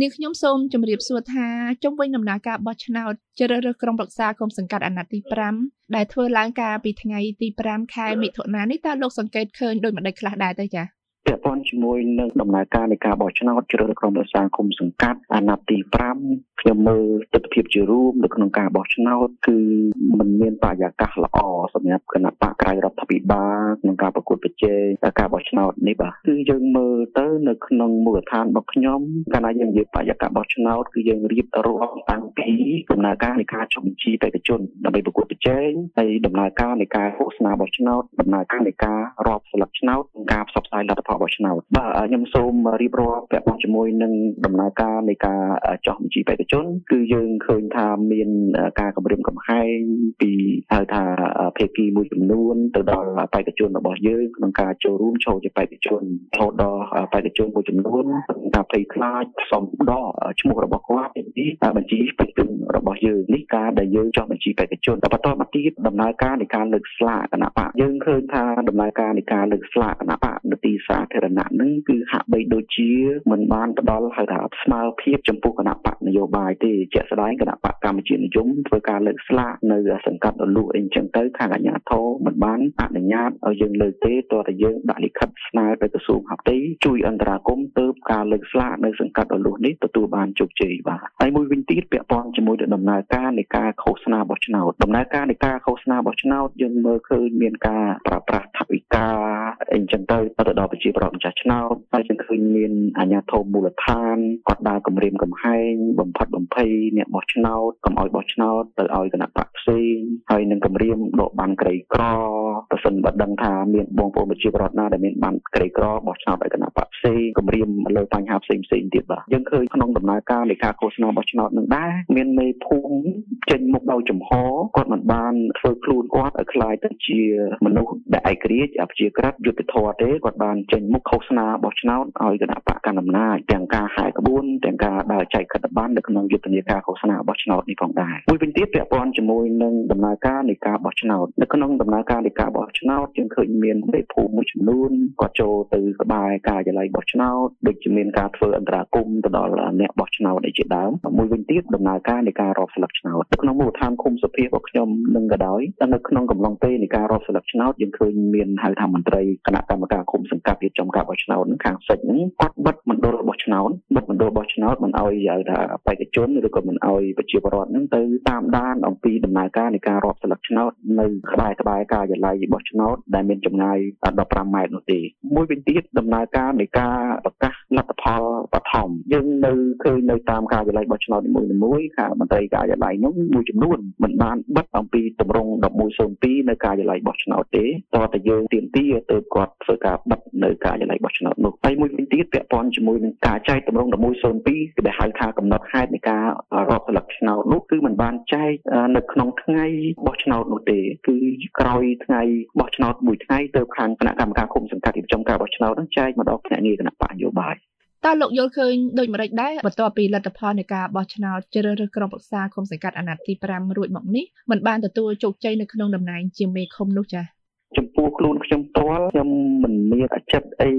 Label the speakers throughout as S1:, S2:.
S1: នាងខ្ញុំសូមជម្រាបសួរថាជុំវិញដំណើរការបោះឆ្នោតជ្រើសរើសក្រុមប្រឹក្សាគុំសង្កាត់អាណត្តិទី5ដែលធ្វើឡើងកាលពីថ្ងៃទី5ខែមិថុនានេះតើលោកសង្កេតឃើញដូចម្ដេចខ្លះដែរទៅចា៎
S2: ពាក់ព័ន្ធជាមួយនឹងដំណើរការនៃការបោះឆ្នោតជ្រើសរើសក្រុមប្រឹក្សាគុំសង្កាត់អាណត្តិទី5ខ្ញុំមើលទស្សនវិជ្ជាជារួមនៅក្នុងការបោះឆ្នោតគឺมันមានបរិយាកាសល្អសម្រាប់គណៈបកក្រៅរដ្ឋាភិបាលក្នុងការប្រកួតប្រជែងការបោះឆ្នោតនេះបាទគឺយើងមើលទៅនៅក្នុងមូលដ្ឋានរបស់ខ្ញុំកាលណាយើងនិយាយបរិយាកាសបោះឆ្នោតគឺយើងរៀបរាប់តាំងពីដំណើរការនៃការចុះបញ្ជីបេក្ខជនដើម្បីប្រកួតប្រជែងហើយដំណើរការនៃការឃោសនាបោះឆ្នោតដំណើរការនៃការរាប់ស្លឹកឆ្នោតការផ្សព្វផ្សាយលទ្ធផលបោះឆ្នោតបាទខ្ញុំសូមរៀបរាប់ពាក់ព័ន្ធជាមួយនឹងដំណើរការនៃការចុះបញ្ជីបេក្ខជន គឺយើងឃើញថាមានការគម្រាមកំហែងពីហៅថាភាគីមួយចំនួនទៅដល់បេក្ខជនរបស់យើងក្នុងការចូលរួមចូលជាបេក្ខជនរហូតដល់បេក្ខជនមួយចំនួនការភ័យខ្លាចផ្សំដកឈ្មោះរបស់គាត់ពីបញ្ជីបេក្ខជនរបស់យើងនេះការដែលយើងចុះបញ្ជីបេក្ខជនបន្តមកទៀតដំណើរការនៃការលើកស្លាកគណៈបកយើងឃើញថាដំណើរការនៃការលើកស្លាកគណៈបកនៅទីសាធារណៈនឹងគឺហាក់បីដូចជាមិនបានផ្ដល់ហៅថាស្មើភាពចំពោះគណៈបកនយោបាយទេជាក់ស្ដែងគណៈបកកម្ពុជានិយមធ្វើការលើកស្លាកនៅសង្កាត់រលួអីចឹងទៅខាងអាជ្ញាធរមិនបានអនុញ្ញាតឲ្យយើងលើកទេតើតែយើងដាក់លិខិតស្នើទៅក្រសួងហាផ្ទៃជួយអន្តរាគមន៍ទៅការលើកស្លាកនៅសង្កាត់រលួនេះទទួលបានជោគជ័យបាទ ហើយមួយវិញទៀតពាក់ព័ន្ធជាមួយនឹងដំណើរការនៃការឃោសនាបោះឆ្នោតដំណើរការនៃការឃោសនាបោះឆ្នោតយើងមើលឃើញមានការប្រើប្រាស់ថវិកាអីចឹងទៅទៅដល់ប្រជាប្រដ្ឋម្ចាស់ឆ្នោតហើយយើងឃើញមានអាជ្ញាធរមូលដ្ឋានគាត់ដើរគម្រាមកំហែងបំផិតបំភ័យអ្នកបោះឆ្នោតកុំឲ្យបោះឆ្នោតទៅឲ្យគណៈបកផ្សេង ហើយនឹងគម្រាមដកបានក្រីក្រប្រសិនបើដឹងថាមានបងប្អូនប្រជាពលរដ្ឋណាដែលមានបានក្រីក្របោះឆ្នោតឲ្យគណៈបកផ្សេងគម្រាមលើបញ្ហាផ្សេងផ្សេងទៀតបាទយើងឃើញក្នុងដំណើរការនៃការឃោសនាបោះឆ្នោតនឹងដែរមានមេភូមិចេញមុខដោយចំហគាត់មិនបានធ្វើខ្លួនគាត់ឲ្យคล้ายទៅជាមនុស្សដែលឯករាជ្យអព្យាក្រឹតយុទ្ធធរទេគាត់បានចេញមុខឃោសនាបោះឆ្នោតឲ្យគណៈបកកណ្ដាលអំណាចទាំងការហែកក្បួនទាំងការដើរចែកខិត្តប័ណ្ណនៅក្នុងយុទ្ធនាការឃោសនាបោះឆ្នោតនេះផងដែរមួយវិញទៀតពាក់ព័ន្ធជាមួយនឹងដំណើរ រការនៃការបោះឆ្នោតនៅក្នុងដំណើរការនៃការបោះឆ្នោតយើងឃើញមានមេភូមិមួយចំនួនគាត់ចូលទៅក្បែរការិយាល័យបោះឆ្នោតដូចជាមានការធ្វើអន្តរាគមន៍ទៅដល់អ្នកបោះឆ្នោតអីជាដើមមួយវិញទៀតដំណើរការនៃការរាប់ស្លឹកឆ្នោតនៅក្នុងមូលដ្ឋានឃុំសភារបស់ខ្ញុំនឹងក៏ដោយនៅក្នុងកំឡុងពេលនៃការរាប់ស្លឹកឆ្នោតយើងឃើញមានហៅថាមន្ត្រីគណៈកម្មការឃុំសង្កាត់រៀបចំការបោះឆ្នោតខាងសិចហ្នឹងគាត់បិទមណ្ឌលបោះឆ្នោតបិទមណ្ឌលបោះឆ្នោតមិនឲ្យហៅថាបេក្ខជនឬក៏មិនឲ្យប្រជាពលរដ្ឋហ្នឹងទៅតាមដានអំពីដំណើរការនៃការរាប់ស្លឹកឆ្នោតនៅក្បែរក្បែរការិយាល័យបោះឆ្នោតដែលមានចម្ងាយ15ម៉ែត្រនោះទេមួយវិញទៀតដំណើរការនៃការប្រកាស លទ្ធផលបឋមយើងនៅឃើញនៅតាមការិយាល័យបោះឆ្នោតនីមួយៗខាងមន្ត្រីការិយាល័យនោះមួយចំនួនមិនបានបិទអំពីតម្រង1102នៅការិយាល័យបោះឆ្នោតទេតើតើយើងទៀមទាទៅគាត់ធ្វើការបិទនៅការិយាល័យបោះឆ្នោតនោះហើយមួយវិញទៀតពាក់ព័ន្ធជាមួយនឹងការចែកតម្រង1102គឺដែលហៅថាកំណត់ហេតុនៃការរាប់ស្លឹកឆ្នោតនោះគឺมันបានចែកនៅក្នុងថ្ងៃបោះឆ្នោតនោះទេគឺក្រោយថ្ងៃបោះឆ្នោតមួយថ្ងៃទៅខាងគណៈកម្មការគុំសង្កាត់រៀបចំការបោះឆ្នោតនឹងចែកមកដល់ភ្នាក់ងារគណៈបកនយោបាយ
S1: តើលោកយល់ឃើញដូចម្តេចដែរបន្ទាប់ពីលទ្ធផលនៃការបោះឆ្នោតជ្រើសរើសក្រុមប្រឹក្សាគុំសង្កាត់អាណត្តិទី5រួចមកនេះมันបានទទួលជោគជ័យនៅក្នុងតំណែងជាមេឃុំនោះចា៎
S2: ចំពោះខ្លួនខ្ញុំផ្ទាល់ខ្ញុំមិនមានអចិត្តអី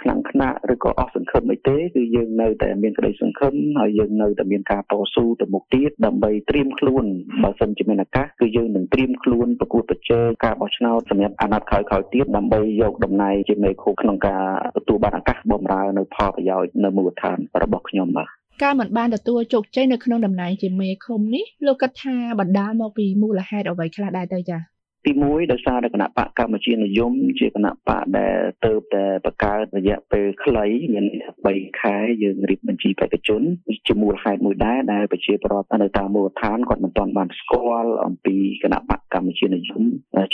S2: ខ្លាំងខ្នាក់ឬក៏អស់សង្ឃឹមអីទេគឺយើងនៅតែមានក្តីសង្ឃឹមហើយយើងនៅតែមានការតស៊ូទៅមុខទៀតដើម្បីត្រៀមខ្លួនបើសិនជាមានឱកាសគឺយើងនឹងត្រៀមខ្លួនប្រកួតប្រជែងការបោះឆ្នោតសម្រាប់អាណត្តិក្រោយៗទៀតដើម្បីយកតំណែងជាមេឃុំក្នុងការទទួលបានឱកាសបម្រើនៅផលប្រយោជន៍នៅមូលដ្ឋានរបស់ខ្ញុំបាទ
S1: ការមិនបានទទួលជោគជ័យនៅក្នុងតំណែងជាមេឃុំនេះលោកគិតថាបណ្ដាលមកពីមូលហេតុអ្វីខ្លះដែរទៅចា៎
S2: ទី1ដោយសារតែគណៈបកកម្ពុជានិយម ជាគណៈបកដែលទៅតែបង្កើតរយៈពេលខ្លីមាន3ខែយើងរៀបបញ្ជីបេក្ខជនជាមូលហេតុមួយដែរដែលប្រជាពលរដ្ឋនៅតាមមូលដ្ឋានគាត់មិនទាន់បានស្គាល់អំពីគណៈបកកម្ពុជានិយម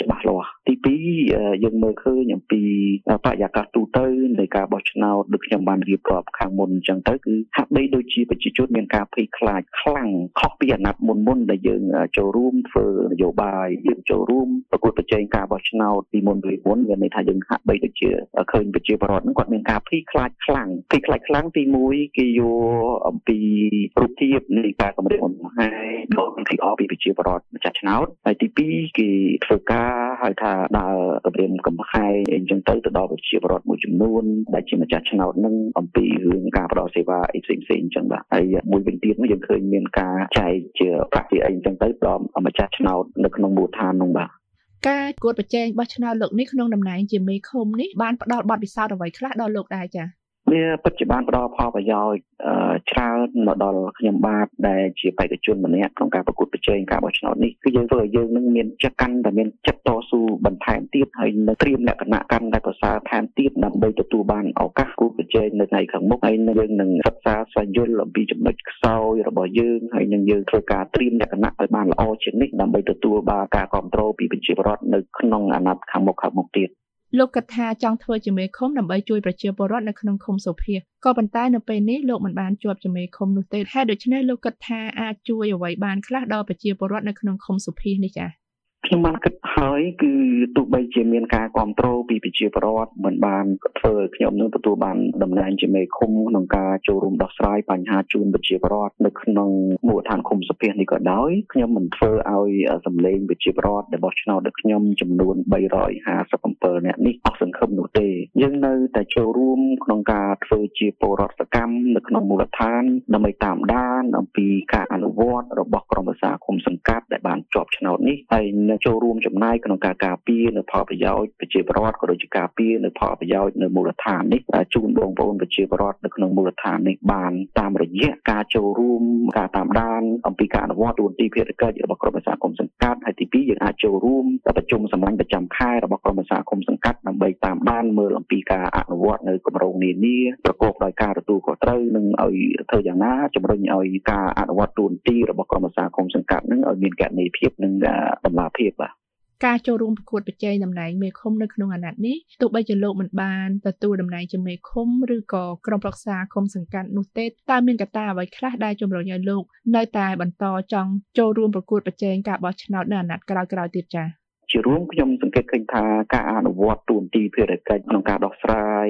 S2: ច្បាស់លាស់ទី2យើងមើលឃើញអំពីបរិយាកាសទូទៅនៃការបោះឆ្នោតដូចខ្ញុំបានរៀបរាប់ខាងមុនអញ្ចឹងទៅគឺហាក់បីដូចជាប្រជាជនមានការភ័យខ្លាចខ្លាំងខុសពីអាណត្តិមុនមុនដែលយើងចូលរួមធ្វើនយោបាយយើងចូលរួមប្រកួតប្រជែងការបោះឆ្នោតពីមុនពីមុនវាន័យថាយើងហាក់បីដូចជាឃើញប្រជាពលរដ្ឋហ្នឹងគាត់មានការភ័យខ្លាចខ្លាំងភ័យខ្លាចខ្លាំងទី1គេយកអំពីរូបភាពនៃការគម្រាមកំហែងដល់ពីអពីប្រជាពលរដ្ឋម្ចាស់ឆ្នោតហើយទី2គេធ្វើការហៅថាដើរគម្រាមកំហែងអីចឹងទៅទៅដល់ប្រជាពលរដ្ឋមួយចំនួនដែលជាម្ចាស់ឆ្នោតនឹងអំពីរឿងការផ្ដល់សេវាអីផ្សេងផ្សេងចឹងបាទហើយមួយវិញទៀតយើងឃើញមានការចែកជាប្រាក់ជាអីចឹងទៅដល់ម្ចាស់ឆ្នោតនៅក្នុងមូលដ្ឋាននោះបាទ
S1: ការគួតប្រជែងបោះឆ្នោតលោកនេះក្នុងតំណែងជាមេឃុំនេះបានផ្ដល់បទពិសោធន៍អ្វីខ្លះដល់លោកដែរចា៎
S2: វាពិតជាបានផ្ដល់ផលប្រយោជន៍ច្រើនមកដល់ខ្ញុំបាទដែលជាបេក្ខជនម្នាក់ក្នុងការប្រកួតប្រជែងការបោះឆ្នោតនេះគឺយើងធ្វើឲ្យយើងនឹងមានចិត្តកាន់តែមានចិត្តតស៊ូបន្ថែមទៀតហើយនឹងត្រៀមលក្ខណៈកាន់តែប្រសើរថែមទៀតដើម្បីទទួលបានឱកាសគូប្រជែងនៅថ្ងៃខាងមុខហើយនឹងយើងនឹងសិក្សាស្វែងយល់អំពីចំណុចខ្សោយរបស់យើងហើយនឹងយើងធ្វើការត្រៀមលក្ខណៈឲ្យបានល្អជាងនេះដើម្បីទទួលបានការគ្រប់គ្រងពីប្រជាពលរដ្ឋនៅក្នុងអាណត្តិខាងមុខខាងមុខទៀត
S1: លោកគិតថាចង់ធ្វើជាមេឃុំដើម្បីជួយប្រជាពលរដ្ឋនៅក្នុងឃុំសុភាក៏ប៉ុន្តែនៅពេលនេះលោកមិនបានជាប់ជាមេឃុំនោះទេហេតុដូច្នេះលោកគិតថាអាចជួយអ្វីបានខ្លះដល់ប្រជាពលរដ្ឋនៅក្នុងឃុំសុភានេះចា៎
S2: ខ្ញុំបានគិតហើយគឺទោះបីជាមានការគ្រប់គ្រងពីប្រជាពលរដ្ឋមិនបានធ្វើឲ្យខ្ញុំនឹងទទួលបានតំណែងជាមេឃុំក្នុងការចូលរួមដោះស្រាយបញ្ហាជូនប្រជាពលរដ្ឋនៅក្នុងមូលដ្ឋានឃុំសុភានេះក៏ដោយខ្ញុំមិនធ្វើឲ្យសម្លេងប្រជាពលរដ្ឋរបស់ឆ្នោតដូចខ្ញុំចំនួន357នាក់នេះអស់សង្ឃឹមនោះទេយើងនៅតែចូលរួមក្នុងការធ្វើជាពលរដ្ឋសកម្មនៅក្នុងមូលដ្ឋានដើម្បីតាមដានអំពីការអនុវត្តរបស់ក្រមប្រសាឃុំសង្កាត់ដែលបានជាប់ឆ្នោតនេះហើយនឹងចូលរួមចំណាយក្នុងការការពារនៅផលប្រយោជន៍ប្រជាពលរដ្ឋក៏ដូចជាការពារនៅផលប្រយោជន៍នៅមូលដ្ឋាននេះជូនបងប្អូនប្រជាពលរដ្ឋនៅក្នុងមូលដ្ឋាននេះបានតាមរយៈការចូលរួមការតាមដានអំពីការអនុវត្តទូនទីភារកិច្ចរបស់ក្រុមប្រឹក្សាគុំសង្កាត់ហើយទី2យើងអាចចូលរួមដល់ប្រជុំសម្ដែងប្រចាំខែរបស់ក្រុមប្រឹក្សាគុំសង្កាត់ដើម្បីតាមដានមើលអំពីការអនុវត្តនៅគម្រោងនានាប្រកបដោយការទទួលខុសត្រូវនិងឲ្យធ្វើយ៉ាងណាជំរុញឲ្យការអនុវត្តទូនទីរបស់ក្រុមប្រឹក្សាគុំសង្កាត់នឹងឲ្យមានកណន័យភាពនិងតម្លាភាពបាទ
S1: ការចូលរួមប្រកួតប្រជែងតំណែងមេឃុំនៅក្នុងអាណត្តិនេះទោះបីជាលោកមិនបានទទួលតំណែងជាមេឃុំឬក៏ក្រុមប្រឹក្សាឃុំសង្កាត់នោះទេតើមានកត្តាអ្វីខ្លះដែលជំរុញឲ្យលោកនៅតែបន្តចង់ចូលរួមប្រកួតប្រជែងការបោះឆ្នោតនៅអាណត្តិក្រោយៗទៀតចា៎
S2: ជារួមខ្ញុំសង្កេតឃើញថាការអនុវត្តទូនទីភារកិច្ចក្នុងការដោះស្រាយ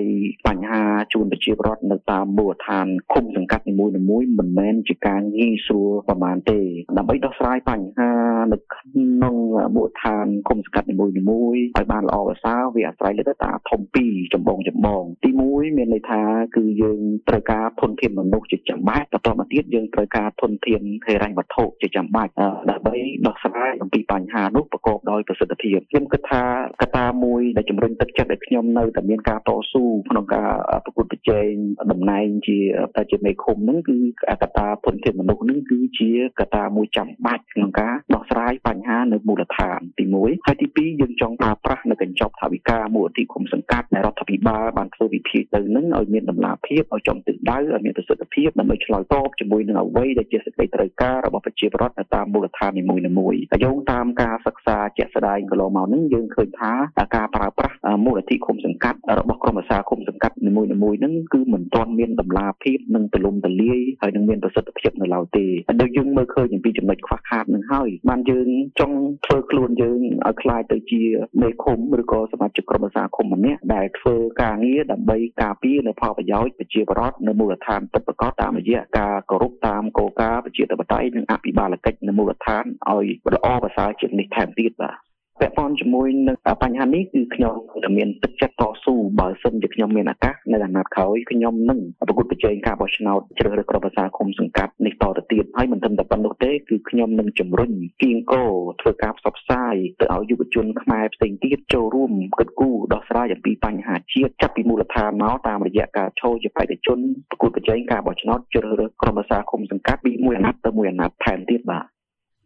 S2: បញ្ហាជូនប្រជាពលរដ្ឋនៅតាមមូលដ្ឋានឃុំសង្កាត់នីមួយៗមិនមែនជាការងាយស្រួលប្រហែលទេដើម្បីដោះស្រាយបញ្ហានៅក្នុងមូលដ្ឋានឃុំសង្កាត់នីមួយៗឲ្យបានល្អប្រសើរវាអាស្រ័យលើកត្តាធំពីរចម្បងចម្បងទី1មានន័យថាគឺយើងត្រូវការធនធានមនុស្សជាចាំបាច់បន្តមកទៀតយើងត្រូវការធនធានហិរញ្ញវត្ថុជាចាំបាច់ដើម្បីដោះស្រាយអំពីបញ្ហានោះប្រកបដោយប្រសិទ្ធទ្ធភាពខ្ញុំគិតថាកត្តាមួយដែលជំរុញទឹកចិត្តឲ្យខ្ញុំនៅតែមានការតស៊ូក្នុងការប្រកួតប្រជែងតំណែងជាតែជាមេឃុំហ្នឹងគឺកត្តាធនធានមនុស្សហ្នឹងគឺជាកត្តាមួយចាំបាច់ក្នុងការដោះស្រាយបញ្ហានៅមូលដ្ឋានទី1ហើយទី2យើងចង់ប្រើប្រាស់នៅកញ្ចប់ថវិកាមូលនិធិគុំសង្កាត់ដែលរដ្ឋា ភិបាលបានធ្វើវិធីទៅនឹងឲ្យមានតម្លាភាពឲ្យចំទិសដៅឲ្យមានប្រសិទ្ធភាពដើម្បីឆ្លើយតបជាមួយនឹងអ្វីដែលជាសេចក្តីត្រូវការរបស់ប្រជាពលរដ្ឋនៅតាមមូលដ្ឋាននីមួយៗហើយយោងតាមការសិក្សាជាក់ស្ដែងកន្លងមកនេះយើងឃើញថាការប្រើប្រាស់មូលនិធិគុំសង្កាត់របស់ក្រមអាសាគុំសង្កាត់នីមួយៗហ្នឹងគឺមិនទាន់មានតម្លាភាពនិងទូលំទូលាយហើយនឹងមានប្រសិទ្ធភាពនៅឡើយទេដូចយើងមើលឃើញអំពីចំណុចខ្វះខាតនឹងហើយបានយើងចង់ធ្វើខ្លួនយើងឲ្យคล้ายទៅជាមេឃុំឬក៏សមាជិកក្រុមអាសាគុំម្នាក់ដែលធ្វើ ការងារដើម្បីការពារនៅផលប្រយោជន៍ប្រជាពលរដ្ឋនៅមូលដ្ឋានពិតប្រាកដតាមរយៈការគោរពតាមគោលការណ៍ប្រជាធិបតេយ្យនិងអភិបាលកិច្ចនៅមូលដ្ឋានឲ្យល្អប្រសើរជាងនេះថែមទៀតបាទ ពាក់ព័ន្ធជាមួយនឹងបញ្ហានេះគឺខ្ញុំតែមានទឹកចិត្តតស៊ូបើសិនជាខ្ញុំមានឱកាសនៅអាណត្តិក្រោយខ្ញុំនឹងប្រកួតប្រជែងការបោះឆ្នោតជ្រើសរើសក្រុមប្រឹក្សាគុំសង្កាត់នេះតទៅទៀតហើយមិនត្រឹមតែប៉ុណ្ណោះទេគឺខ្ញុំនឹងជំរុញគៀងកោធ្វើការផ្សព្វផ្សាយទៅឲ្យយុវជនខ្មែរផ្សេងទៀតចូលរួមគិតគូរដោះស្រាយអំពីបញ្ហាជាតិចាប់ពីមូលដ្ឋានមកតាមរយៈការចូលជាបេក្ខជនប្រកួតប្រជែងការបោះឆ្នោតជ្រើសរើសក្រុមប្រឹក្សាគុំសង្កាត់ពីមួយអាណត្តិទៅមួយអាណត្តិថែមទៀតបាទ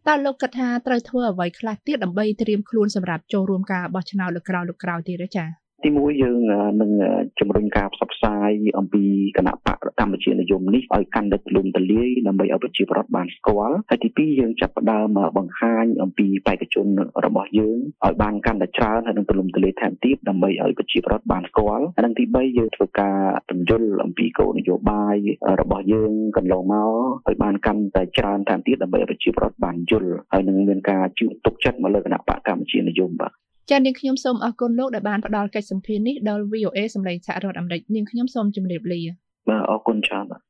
S1: តើលោកគិតថាត្រូវធ្វើអ្វីខ្លះទៀតដើម្បីត្រៀមខ្លួនសម្រាប់ចូលរួមការបោះឆ្នោតលើក្រោយលើក្រោយទៀតទេចា៎
S2: ទីមួយយើងនឹងជំរុញការផ្សព្វផ្សាយអំពីគណៈបកកម្ពុជានិយមនេះឲ្យកាន់តែទូលំទូលាយដើម្បីឲ្យប្រជាពលរដ្ឋបានស្គាល់ហើយទីពីរយើងចាប់ផ្ដើមបង្ហាញអំពីបេក្ខជនរបស់យើងឲ្យបានកាន់តែច្រើនហើយនឹងទូលំទូលាយថែមទៀតដើម្បីឲ្យប្រជាពលរដ្ឋបានស្គាល់ហើយនឹងទី3យើងធ្វើការបញ្យល់អំពីគោលនយោបាយរបស់យើងកន្លងមកឲ្យបានកាន់តែច្រើនថែមទៀតដើម្បីឲ្យប្រជាពលរដ្ឋបានយល់ហើយនឹងមានការជឿទុកចិត្តមកលើគណៈបកកម្ពុជានិយមបាទ
S1: ចា៎នាងខ្ញុំសូមអរគុណលោកដែលបានផ្ដល់កិច្ចសម្ភារនេះដល់ VOA សម្លេងសហរដ្ឋអាមេរិកនាងខ្ញុំសូមជម្រាបលា
S2: បាទអរគុណច្រើនបាទ